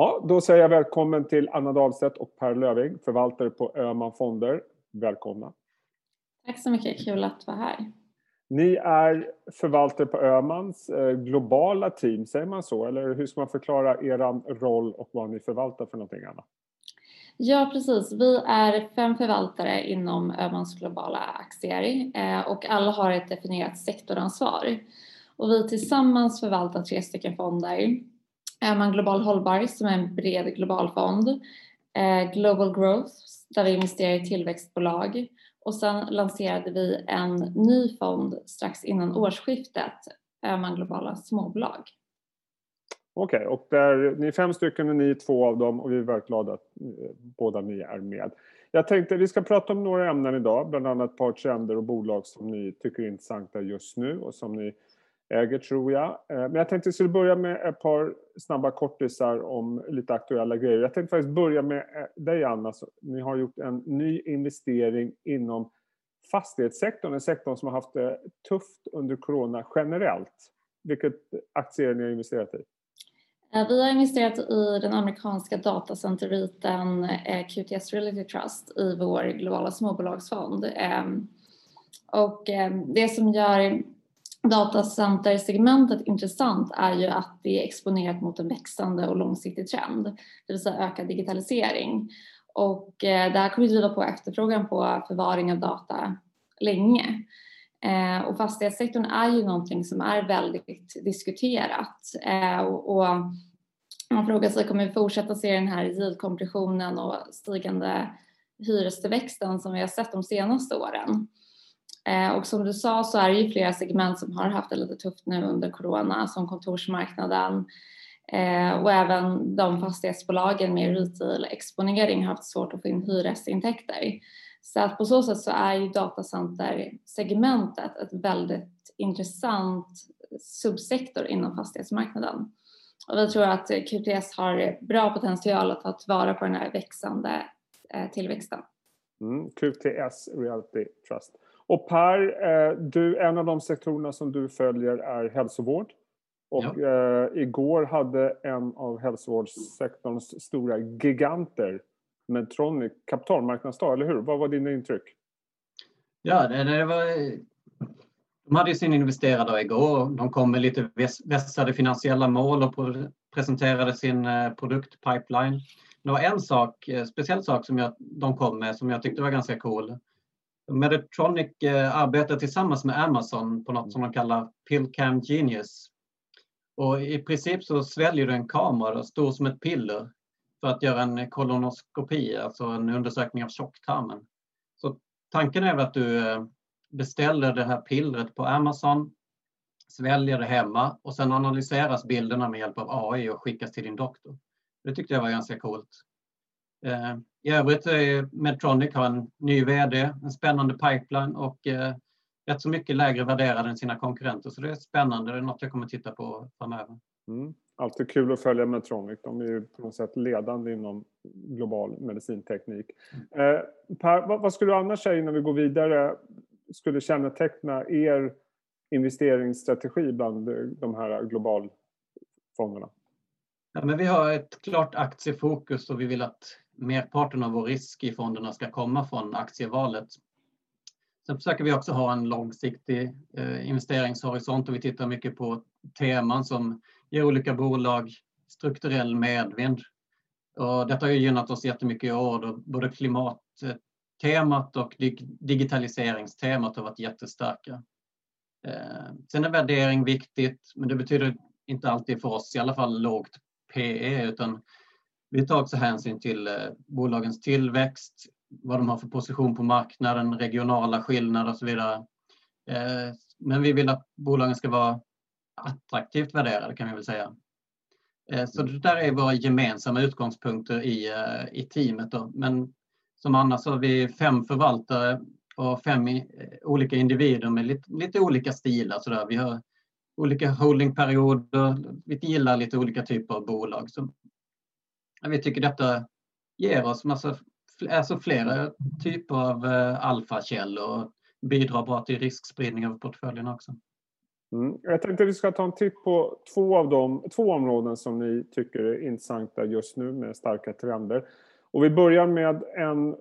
Ja, då säger jag välkommen till Anna Dahlstedt och Per Löving, förvaltare på Öhman Fonder. Välkomna! Tack så mycket, kul att vara här. Ni är förvaltare på Öhmans eh, globala team, säger man så? Eller hur ska man förklara er roll och vad ni förvaltar för någonting, Anna? Ja, precis. Vi är fem förvaltare inom Öhmans globala aktier eh, och alla har ett definierat sektoransvar. Och vi tillsammans förvaltar tre stycken fonder man Global Hållbar som är en bred global fond, eh, Global Growth där vi investerar i tillväxtbolag och sen lanserade vi en ny fond strax innan årsskiftet, Öhman Globala Småbolag. Okej, okay, och där, ni är fem stycken och ni är två av dem och vi är väldigt glada att eh, båda ni är med. Jag tänkte vi ska prata om några ämnen idag, bland annat ett par trender och bolag som ni tycker är intressanta just nu och som ni äger tror jag. Eh, men jag tänkte att vi skulle börja med ett par snabba kortisar om lite aktuella grejer. Jag tänkte faktiskt börja med eh, dig Anna. Ni har gjort en ny investering inom fastighetssektorn, en sektor som har haft det tufft under corona generellt. Vilket aktier ni har investerat i? Eh, vi har investerat i den amerikanska datacenterriten QTS Reality Trust i vår globala småbolagsfond. Ehm, och ehm, det som gör datacentersegmentet intressant är ju att det är exponerat mot en växande och långsiktig trend, det vill säga ökad digitalisering. Och eh, det här kommer driva på efterfrågan på förvaring av data länge. Eh, och fastighetssektorn är ju någonting som är väldigt diskuterat eh, och man frågar sig, kommer vi fortsätta se den här yieldkompressionen och stigande hyrestillväxten som vi har sett de senaste åren? Eh, och som du sa så är det ju flera segment som har haft det lite tufft nu under corona som kontorsmarknaden eh, och även de fastighetsbolagen med retail-exponering har haft svårt att få in hyresintäkter. Så att på så sätt så är ju datacentersegmentet ett väldigt intressant subsektor inom fastighetsmarknaden. Och vi tror att QTS har bra potential att ta tillvara på den här växande eh, tillväxten. Mm, QTS Reality Trust. Och Per, eh, du, en av de sektorerna som du följer är hälsovård. Och ja. eh, igår hade en av hälsovårdssektorns stora giganter, Medtronic, kapitalmarknadsdag, eller hur? Vad var dina intryck? Ja, det, det var... De hade sin investerardag igår. De kom med lite vässade finansiella mål och presenterade sin eh, produktpipeline. Det var en sak, speciell sak som jag, de kom med som jag tyckte var ganska cool. Medtronic eh, arbetar tillsammans med Amazon på något som de kallar Pillcam Genius. Och I princip så sväljer du en kamera stor som ett piller för att göra en kolonoskopi, alltså en undersökning av tjocktarmen. Så tanken är att du eh, beställer det här pillret på Amazon, sväljer det hemma och sen analyseras bilderna med hjälp av AI och skickas till din doktor. Det tyckte jag var ganska coolt. Eh, I övrigt är Medtronic har en ny VD, en spännande pipeline och eh, rätt så mycket lägre värderad än sina konkurrenter. Så det är spännande, det är något jag kommer titta på framöver. Mm. Alltid kul att följa Medtronic. De är ju på något sätt ledande inom global medicinteknik. Mm. Eh, per, vad, vad, skulle du annars säga innan vi går vidare skulle känneteckna er investeringsstrategi bland de här globalfonderna? Ja, men vi har ett klart aktiefokus och vi vill att merparten av vår risk i fonderna ska komma från aktievalet. Sen försöker vi också ha en långsiktig eh, investeringshorisont och vi tittar mycket på teman som ger olika bolag strukturell medvind. Och detta har ju gynnat oss jättemycket i år då både klimattemat och digitaliseringstemat har varit jättestarka. Eh, sen är värdering viktigt, men det betyder inte alltid för oss, i alla fall lågt PE, utan vi tar också hänsyn till eh, bolagens tillväxt, vad de har för position på marknaden, regionala skillnader och så vidare. Eh, men vi vill att bolagen ska vara attraktivt värderade kan vi väl säga. Eh, så det där är våra gemensamma utgångspunkter i, i teamet. Då. Men som annars har vi fem förvaltare och fem olika individer med lite, lite olika stilar. Så där. Vi har olika holdingperioder, vi gillar lite olika typer av bolag. Så vi tycker detta ger oss massa, alltså flera typer av eh, alfakällor och bidrar bra till riskspridning av portföljen också. Mm. Jag tänkte att vi ska ta en titt på två av de två områden som ni tycker är intressanta just nu med starka trender. Och vi börjar med en,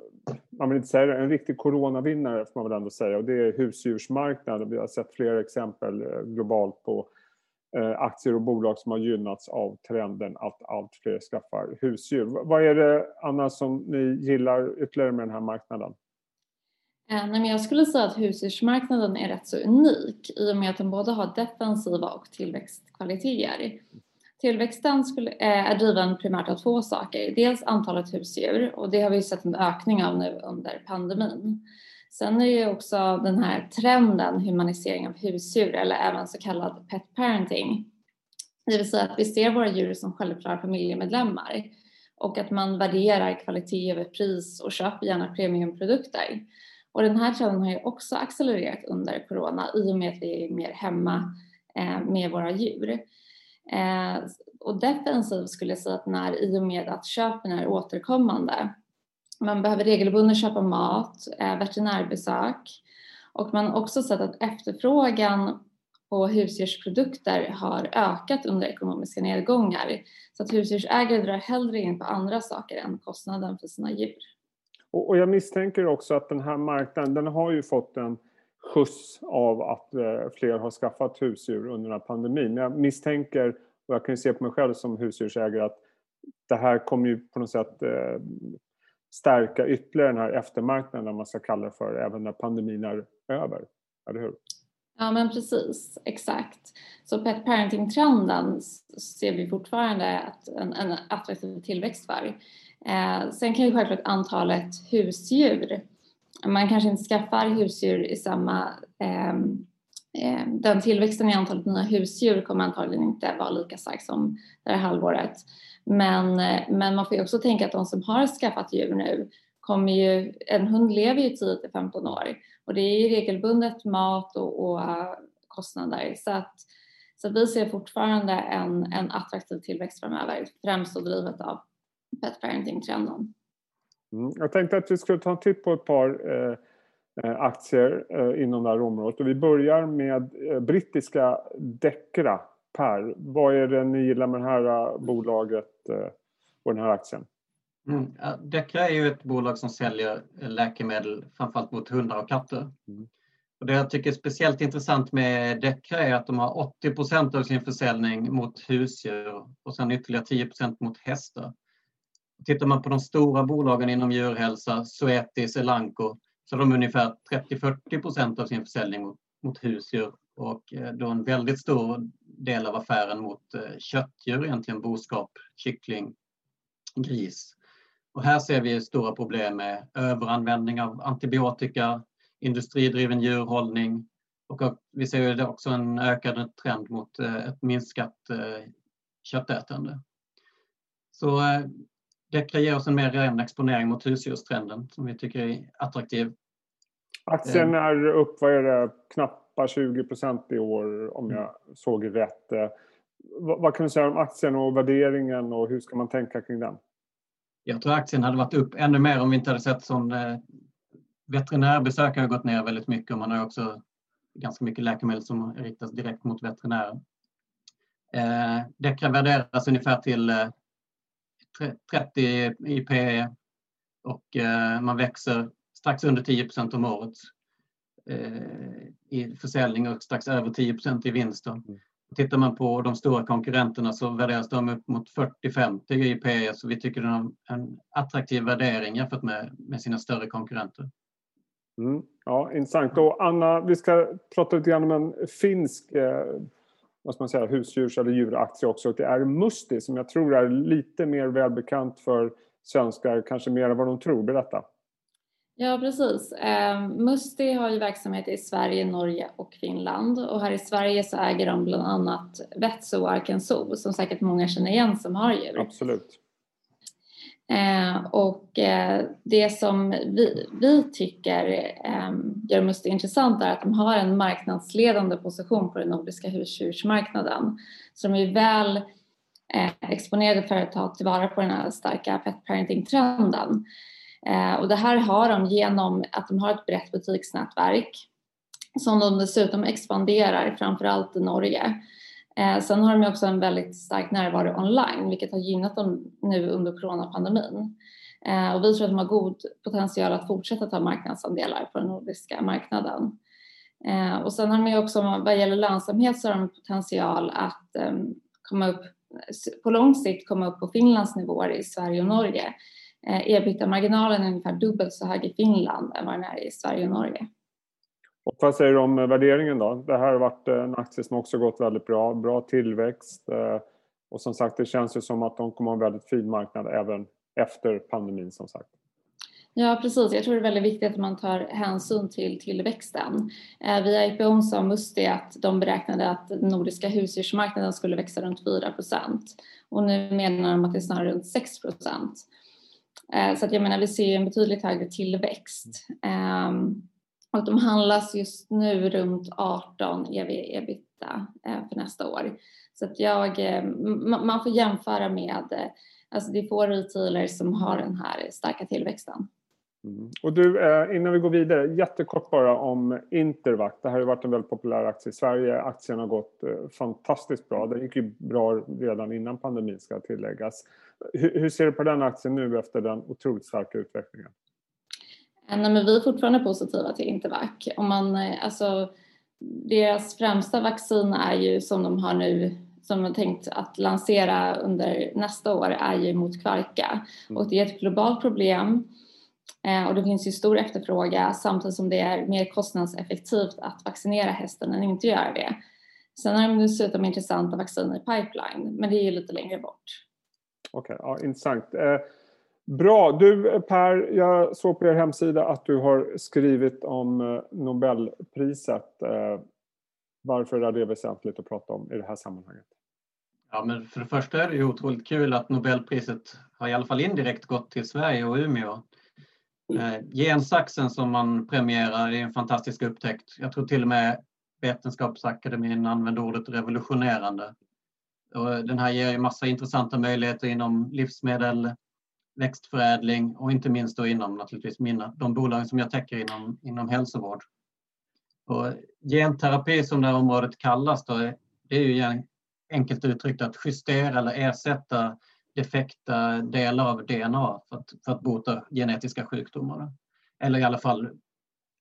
man vill inte säga det, en riktig coronavinnare får man väl ändå säga och det är husdjursmarknaden. Vi har sett flera exempel eh, globalt på eh, aktier och bolag som har gynnats av trenden att allt fler skaffar husdjur. Vad är det, Anna, som ni gillar ytterligare med den här marknaden? Eh, nej, men jag skulle säga att husdjursmarknaden är rätt så unik i och med att den både har defensiva och tillväxtkvaliteter. Tillväxten skulle, eh, är driven primärt av två saker. Dels antalet husdjur och det har vi sett en ökning av nu under pandemin. Sen är det också den här trenden humanisering av husdjur eller även så kallad pet parenting. Det vill säga att vi ser våra djur som självklara familjemedlemmar och att man värderar kvalitet över pris och köper gärna premiumprodukter. Och den här trenden har ju också accelererat under corona i och med att vi är mer hemma eh, med våra djur. Eh, och defensiv skulle jag säga att den är i och med att köpen är återkommande. Man behöver regelbundet köpa mat, eh, veterinärbesök och man har också sett att efterfrågan på husdjursprodukter har ökat under ekonomiska nedgångar. Så att husdjursägare drar hellre in på andra saker än kostnaden för sina djur. Och, och, jag misstänker också att den här marknaden, den har ju fått en skjuts av att eh, fler har skaffat husdjur under den här pandemin. Men jag misstänker, och jag kan ju se på mig själv som husdjursägare, att det här kommer ju på något sätt eh, stärka ytterligare den här eftermarknaden, om man ska kalla det för, även när pandemin är över. Eller hur? Ja men precis, exakt. Så pet parenting-trenden ser vi fortfarande att en, en attraktiv tillväxt för. Eh, sen kan ju självklart antalet husdjur, man kanske inte skaffar husdjur i samma eh, den tillväxten i antalet nya husdjur kommer antagligen inte vara lika stark som det här halvåret. Men, eh, men man får ju också tänka att de som har skaffat djur nu kommer ju, en hund lever ju 10 till 15 år och det är ju regelbundet mat och, och eh, kostnader så att, så vi ser fortfarande en, en attraktiv tillväxt framöver, främst då drivet av pet parenting-trenden. Mm, jag tänkte att vi skulle ta en titt på ett par eh, eh, aktier eh, inom det här området och vi börjar med eh, brittiska Dechra. Per, vad är det ni gillar med det här eh, bolaget eh, och den här aktien? Mm. Dechra är ju ett bolag som säljer läkemedel framförallt mot hundar och katter. Mm. Och det jag tycker är speciellt intressant med Dechra är att de har 80 procent av sin försäljning mot husdjur och sen ytterligare 10 procent mot hästar. Tittar man på de stora bolagen inom djurhälsa, Zoetis, Elanco, så har de ungefär 30-40 procent av sin försäljning mot, mot husdjur och eh, då en väldigt stor del av affären mot eh, köttdjur, egentligen boskap, kyckling, gris. Och här ser vi stora problem med överanvändning av antibiotika, industridriven djurhållning och vi ser också en ökad trend mot eh, ett minskat köttätande. Så det kan ge oss en mer ren exponering mot husdjurstrenden som vi tycker är attraktiv. Aktien eh. är upp, vad är det, knappa 20 procent i år om jag såg rätt. Eh, vad kan du säga om aktien och värderingen och hur ska man tänka kring den? Jag tror aktien hade varit upp ännu mer om vi inte hade sett som eh, veterinärbesök har gått ner väldigt mycket och man har också ganska mycket läkemedel som riktas direkt mot veterinärer. Eh, det kan värderas ungefär till 30 i PE och eh, man växer strax under 10% om året eh, i försäljning och strax över 10% i vinst. Mm. Tittar man på de stora konkurrenterna så värderas de upp mot 40-50 i PE så vi tycker det är en attraktiv värdering jämfört med, med sina större konkurrenter. Mm. Ja, intressant. Och Anna, vi ska prata lite grann om en finsk eh, vad ska man säga, husdjurs eller djuraktie också. Det är Musti som jag tror är lite mer välbekant för svenskar, kanske mer än vad de tror. Berätta. Ja, precis. Eh, Musti har ju verksamhet i Sverige, Norge och Finland och här i Sverige så äger de bland annat Vetso och Arkenso som säkert många känner igen som har djur. Absolut. Eh, och eh, det som vi, vi tycker eh, gör Musti intressant är att de har en marknadsledande position på den nordiska husdjursmarknaden. Så de är väl eh, exponerade för att ta tillvara på den här starka pet parenting-trenden. Eh, och det här har de genom att de har ett brett butiksnätverk som de dessutom expanderar, framförallt i Norge. Eh, sen har de också en väldigt stark närvaro online, vilket har gynnat dem nu under coronapandemin. Eh, och vi tror att de har god potential att fortsätta ta marknadsandelar på den nordiska marknaden. Eh, och sen har de också, vad gäller lönsamhet, så har de potential att eh, komma upp, på lång sikt komma upp på Finlands nivåer i Sverige och Norge. Eh, ebitda-marginalen är ungefär dubbelt så hög i Finland än vad den är i Sverige och Norge. Och vad säger du om eh, värderingen då? Det här har varit eh, en aktie som också gått väldigt bra, bra tillväxt eh, och som sagt det känns ju som att de kommer ha en väldigt fin marknad även efter pandemin som sagt. Ja precis, jag tror det är väldigt viktigt att man tar hänsyn till tillväxten. Eh, via IPO sa Musti att de beräknade att den nordiska husdjursmarknaden skulle växa runt 4% och nu menar de att det är snarare runt 6 eh, Så att jag menar vi ser en betydligt högre tillväxt. Eh, och de handlas just nu runt 18 ev ebitda eh, för nästa år. Så att jag, eh, man får jämföra med eh, Alltså det är få retailers som har den här starka tillväxten. Mm. Och du, innan vi går vidare, jättekort bara om Intervac. Det här har ju varit en väldigt populär aktie i Sverige. Aktien har gått fantastiskt bra. Den gick ju bra redan innan pandemin ska tilläggas. Hur, ser du på den aktien nu efter den otroligt starka utvecklingen? Eh, nej, men vi är fortfarande positiva till Intervac. Om man, alltså, deras främsta vaccin är ju som de har nu som är tänkt att lansera under nästa år är ju mot kvarka mm. och det är ett globalt problem eh, och det finns ju stor efterfrågan samtidigt som det är mer kostnadseffektivt att vaccinera hästen än inte göra det. Sen har de dessutom intressanta vacciner i pipeline, men det är ju lite längre bort. Okej, okay, ja, intressant. Eh, bra. Du Per, jag såg på er hemsida att du har skrivit om eh, Nobelpriset. Eh, varför är det väsentligt att prata om i det här sammanhanget? Ja, men för det första är det ju otroligt kul att Nobelpriset har i alla fall indirekt gått till Sverige och Umeå. Eh, gensaxen som man premierar är en fantastisk upptäckt. Jag tror till och med Vetenskapsakademin använder ordet revolutionerande. Och den här ger ju massa intressanta möjligheter inom livsmedel, växtförädling och inte minst då inom naturligtvis mina, de bolag som jag täcker inom, inom hälsovård. Och genterapi som det här området kallas då, det är ju enkelt uttryckt att justera eller ersätta defekta delar av DNA för att, för att bota genetiska sjukdomar. Eller i alla fall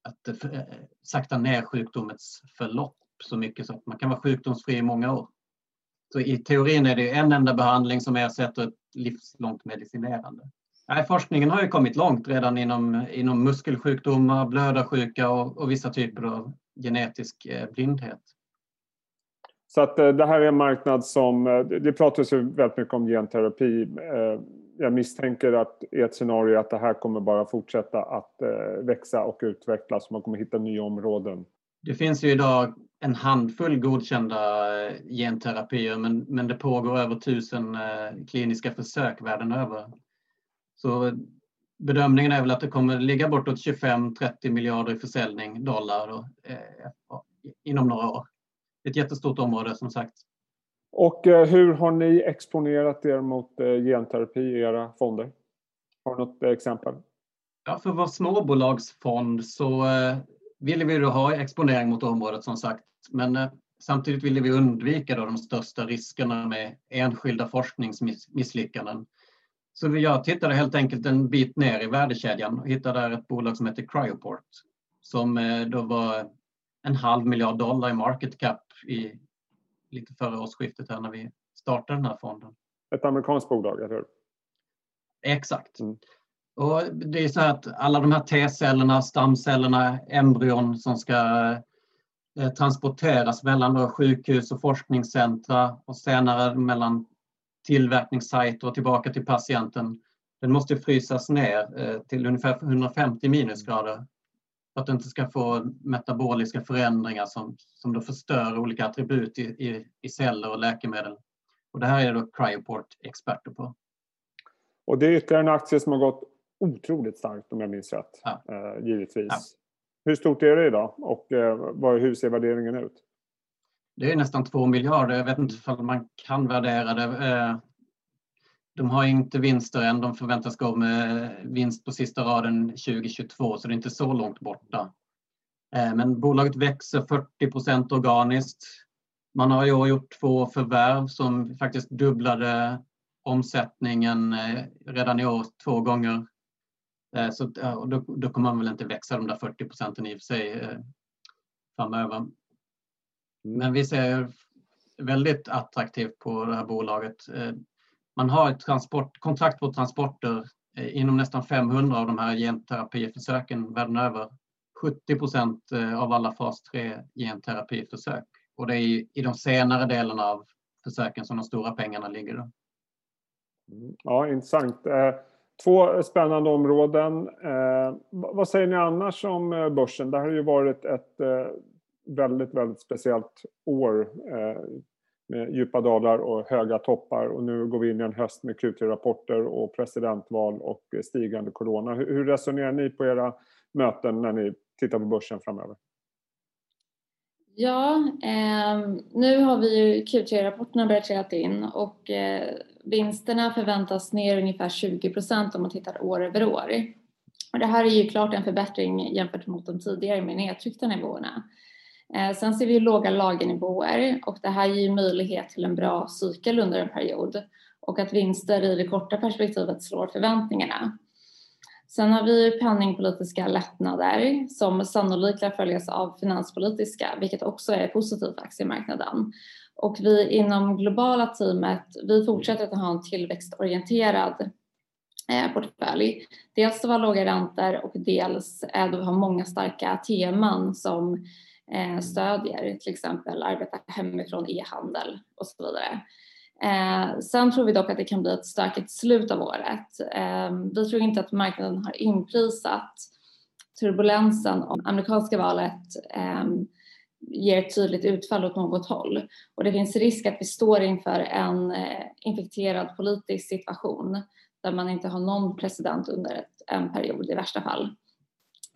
att eh, sakta ner sjukdomens förlopp så mycket så att man kan vara sjukdomsfri i många år. Så i teorin är det en enda behandling som ersätter ett livslångt medicinerande. Nej, forskningen har ju kommit långt redan inom, inom muskelsjukdomar, blödarsjuka och, och vissa typer av genetisk eh, blindhet. Så att eh, det här är en marknad som, eh, det pratas ju väldigt mycket om genterapi. Jag misstänker att i ett scenario att det här kommer bara fortsätta att växa och utvecklas. Man kommer hitta nya områden. Det finns ju idag en handfull godkända genterapier men, men det pågår över tusen kliniska försök världen över. Så bedömningen är väl att det kommer ligga bortåt 25-30 miljarder i försäljning dollar och, eh, inom några år ett jättestort område som sagt. Och eh, hur har ni exponerat er mot eh, genterapi i era fonder? Har du något exempel? Ja, för vår småbolagsfond så eh, ville vi ha exponering mot området som sagt. Men samtidigt ville vi undvika då de största riskerna med enskilda forskningsmisslyckanden. Så jag tittade helt enkelt en bit ner i värdekedjan och hittade där ett bolag som heter Cryoport som då var en halv miljard dollar i market cap i, lite före årsskiftet här när vi startade den här fonden. Ett amerikanskt bolag, eller hur? Exakt. Mm. Och det är så att alla de här T-cellerna, stamcellerna, embryon som ska eh, transporteras mellan då sjukhus och forskningscentra och senare mellan tillverkningssajter och tillbaka till patienten. Den måste frysas ner eh, till ungefär 150 minusgrader för att det inte ska få metaboliska förändringar som, som då förstör olika attribut i, i, i celler och läkemedel. Och det här är då Cryoport experter på. Och det är ytterligare en aktie som har gått otroligt starkt om jag minns rätt. Ja. Eh, givetvis. Ja. Hur stort är det idag och eh, hur ser värderingen ut? Det är nästan två miljarder. Jag vet inte om man kan värdera det. Eh, de har inte vinster än. De förväntas gå med vinst på sista raden 2022 så det är inte så långt borta. Men bolaget växer 40 procent organiskt. Man har i år gjort två förvärv som faktiskt dubblade omsättningen redan i år två gånger. Så då, då kommer man väl inte växa de där 40 procenten i och för sig framöver. Men vi ser väldigt attraktivt på det här bolaget. Man har ett transportkontrakt på transporter inom nästan 500 av de här genterapiförsöken världen över. 70 procent av alla fas 3 genterapiförsök. Och det är i de senare delarna av försöken som de stora pengarna ligger då. Ja, intressant. Två spännande områden. Eh, vad säger ni annars om eh, börsen? Det här har ju varit ett eh, väldigt, väldigt speciellt år med djupa dalar och höga toppar och nu går vi in i en höst med Q3-rapporter och presidentval och stigande corona. Hur resonerar ni på era möten när ni tittar på börsen framöver? Ja, eh, nu har vi ju Q3-rapporterna börjat trilla in och eh, vinsterna förväntas ner ungefär 20 procent om man tittar år över år. Och det här är ju klart en förbättring jämfört mot de tidigare mer nedtryckta nivåerna. Eh, sen ser vi låga lagernivåer och det här ger möjlighet till en bra cykel under en period och att vinster i det korta perspektivet slår förväntningarna. Sen har vi penningpolitiska lättnader som sannolikt lär följas av finanspolitiska, vilket också är positivt för aktiemarknaden. Och vi inom globala teamet, vi fortsätter att ha en tillväxtorienterad eh, portfölj. Dels att vara låga räntor och dels eh, att ha många starka teman som eh, stödjer till exempel arbeta hemifrån e-handel och så vidare. Sen tror vi dock att det kan bli ett stökigt slut av året. Vi tror inte att marknaden har inprisat turbulensen om amerikanska valet ger ett tydligt utfall åt något håll. Och det finns risk att vi står inför en eh, infekterad politisk situation där man inte har någon president under en period i värsta fall.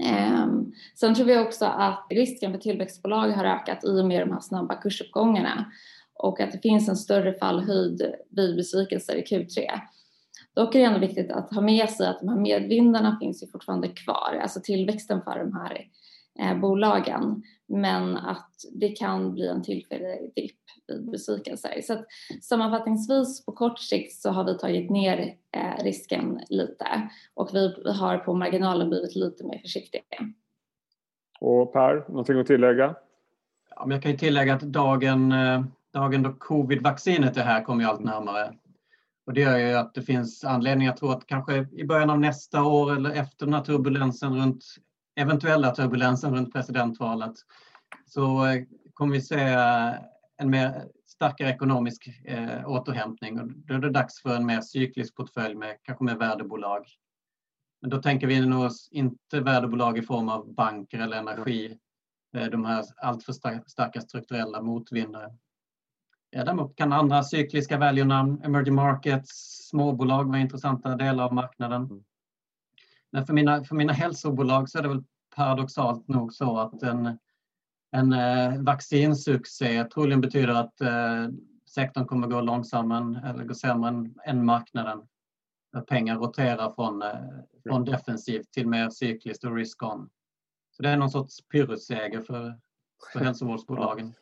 Ehm, sen tror vi också att risken för tillväxtbolag har ökat i och med de här snabba kursuppgångarna och att det finns en större fallhöjd vid besvikelser i Q3. Dock är det ändå viktigt att ha med sig att de här medvindarna finns ju fortfarande kvar, alltså tillväxten för de här eh, bolagen, men att det kan bli en tillfällig dipp vid besvikelser. Så att sammanfattningsvis på kort sikt så har vi tagit ner risken lite och vi har på marginalen blivit lite mer försiktiga. Och Per, någonting att tillägga? Ja, men jag kan ju tillägga att dagen, dagen då covid-vaccinet är här kommer ju allt närmare. Och det gör ju att det finns anledning att tro att kanske i början av nästa år eller efter den här turbulensen runt eventuella turbulensen runt presidentvalet så eh, kommer vi se eh, en mer starkare ekonomisk eh, återhämtning och då är det dags för en mer cyklisk portfölj med kanske mer värdebolag. Men då tänker vi nog inte värdebolag i form av banker eller energi, eh, de här alltför starka strukturella motvinnare. Däremot kan andra cykliska value-namn, emerging markets, småbolag vara intressanta delar av marknaden. Mm. Men för mina, för mina hälsobolag så är det väl paradoxalt nog så att en, en eh, vaccinsuccé troligen betyder att eh, sektorn kommer gå långsammare eller gå sämre än marknaden. Pengar roterar från, eh, från defensivt till mer cykliskt och risk-on. Så det är någon sorts pyrrusseger för, för hälsovårdsbolagen.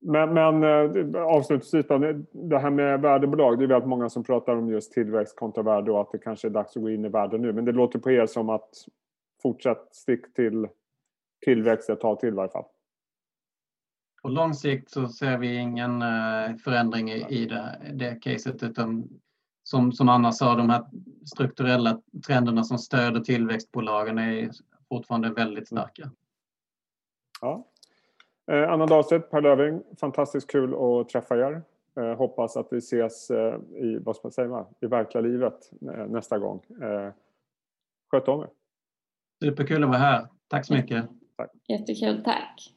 Men, men avslutningsvis, det här med värdebolag, det är väldigt många som pratar om just tillväxt kontra värde och att det kanske är dags att gå in i värde nu. Men det låter på er som att fortsätt stick till tillväxt ett tag till i varje fall. På lång sikt så ser vi ingen förändring i det, det caset utan som, som Anna sa, de här strukturella trenderna som stöder tillväxtbolagen är fortfarande väldigt starka. Ja. Anna Dahlstedt, Per Löving, fantastiskt kul att träffa er. Hoppas att vi ses i, vad ska man säga, i verkliga livet nästa gång. Sköt om er. Superkul att vara här. Tack så mycket. Tack. Jättekul, tack.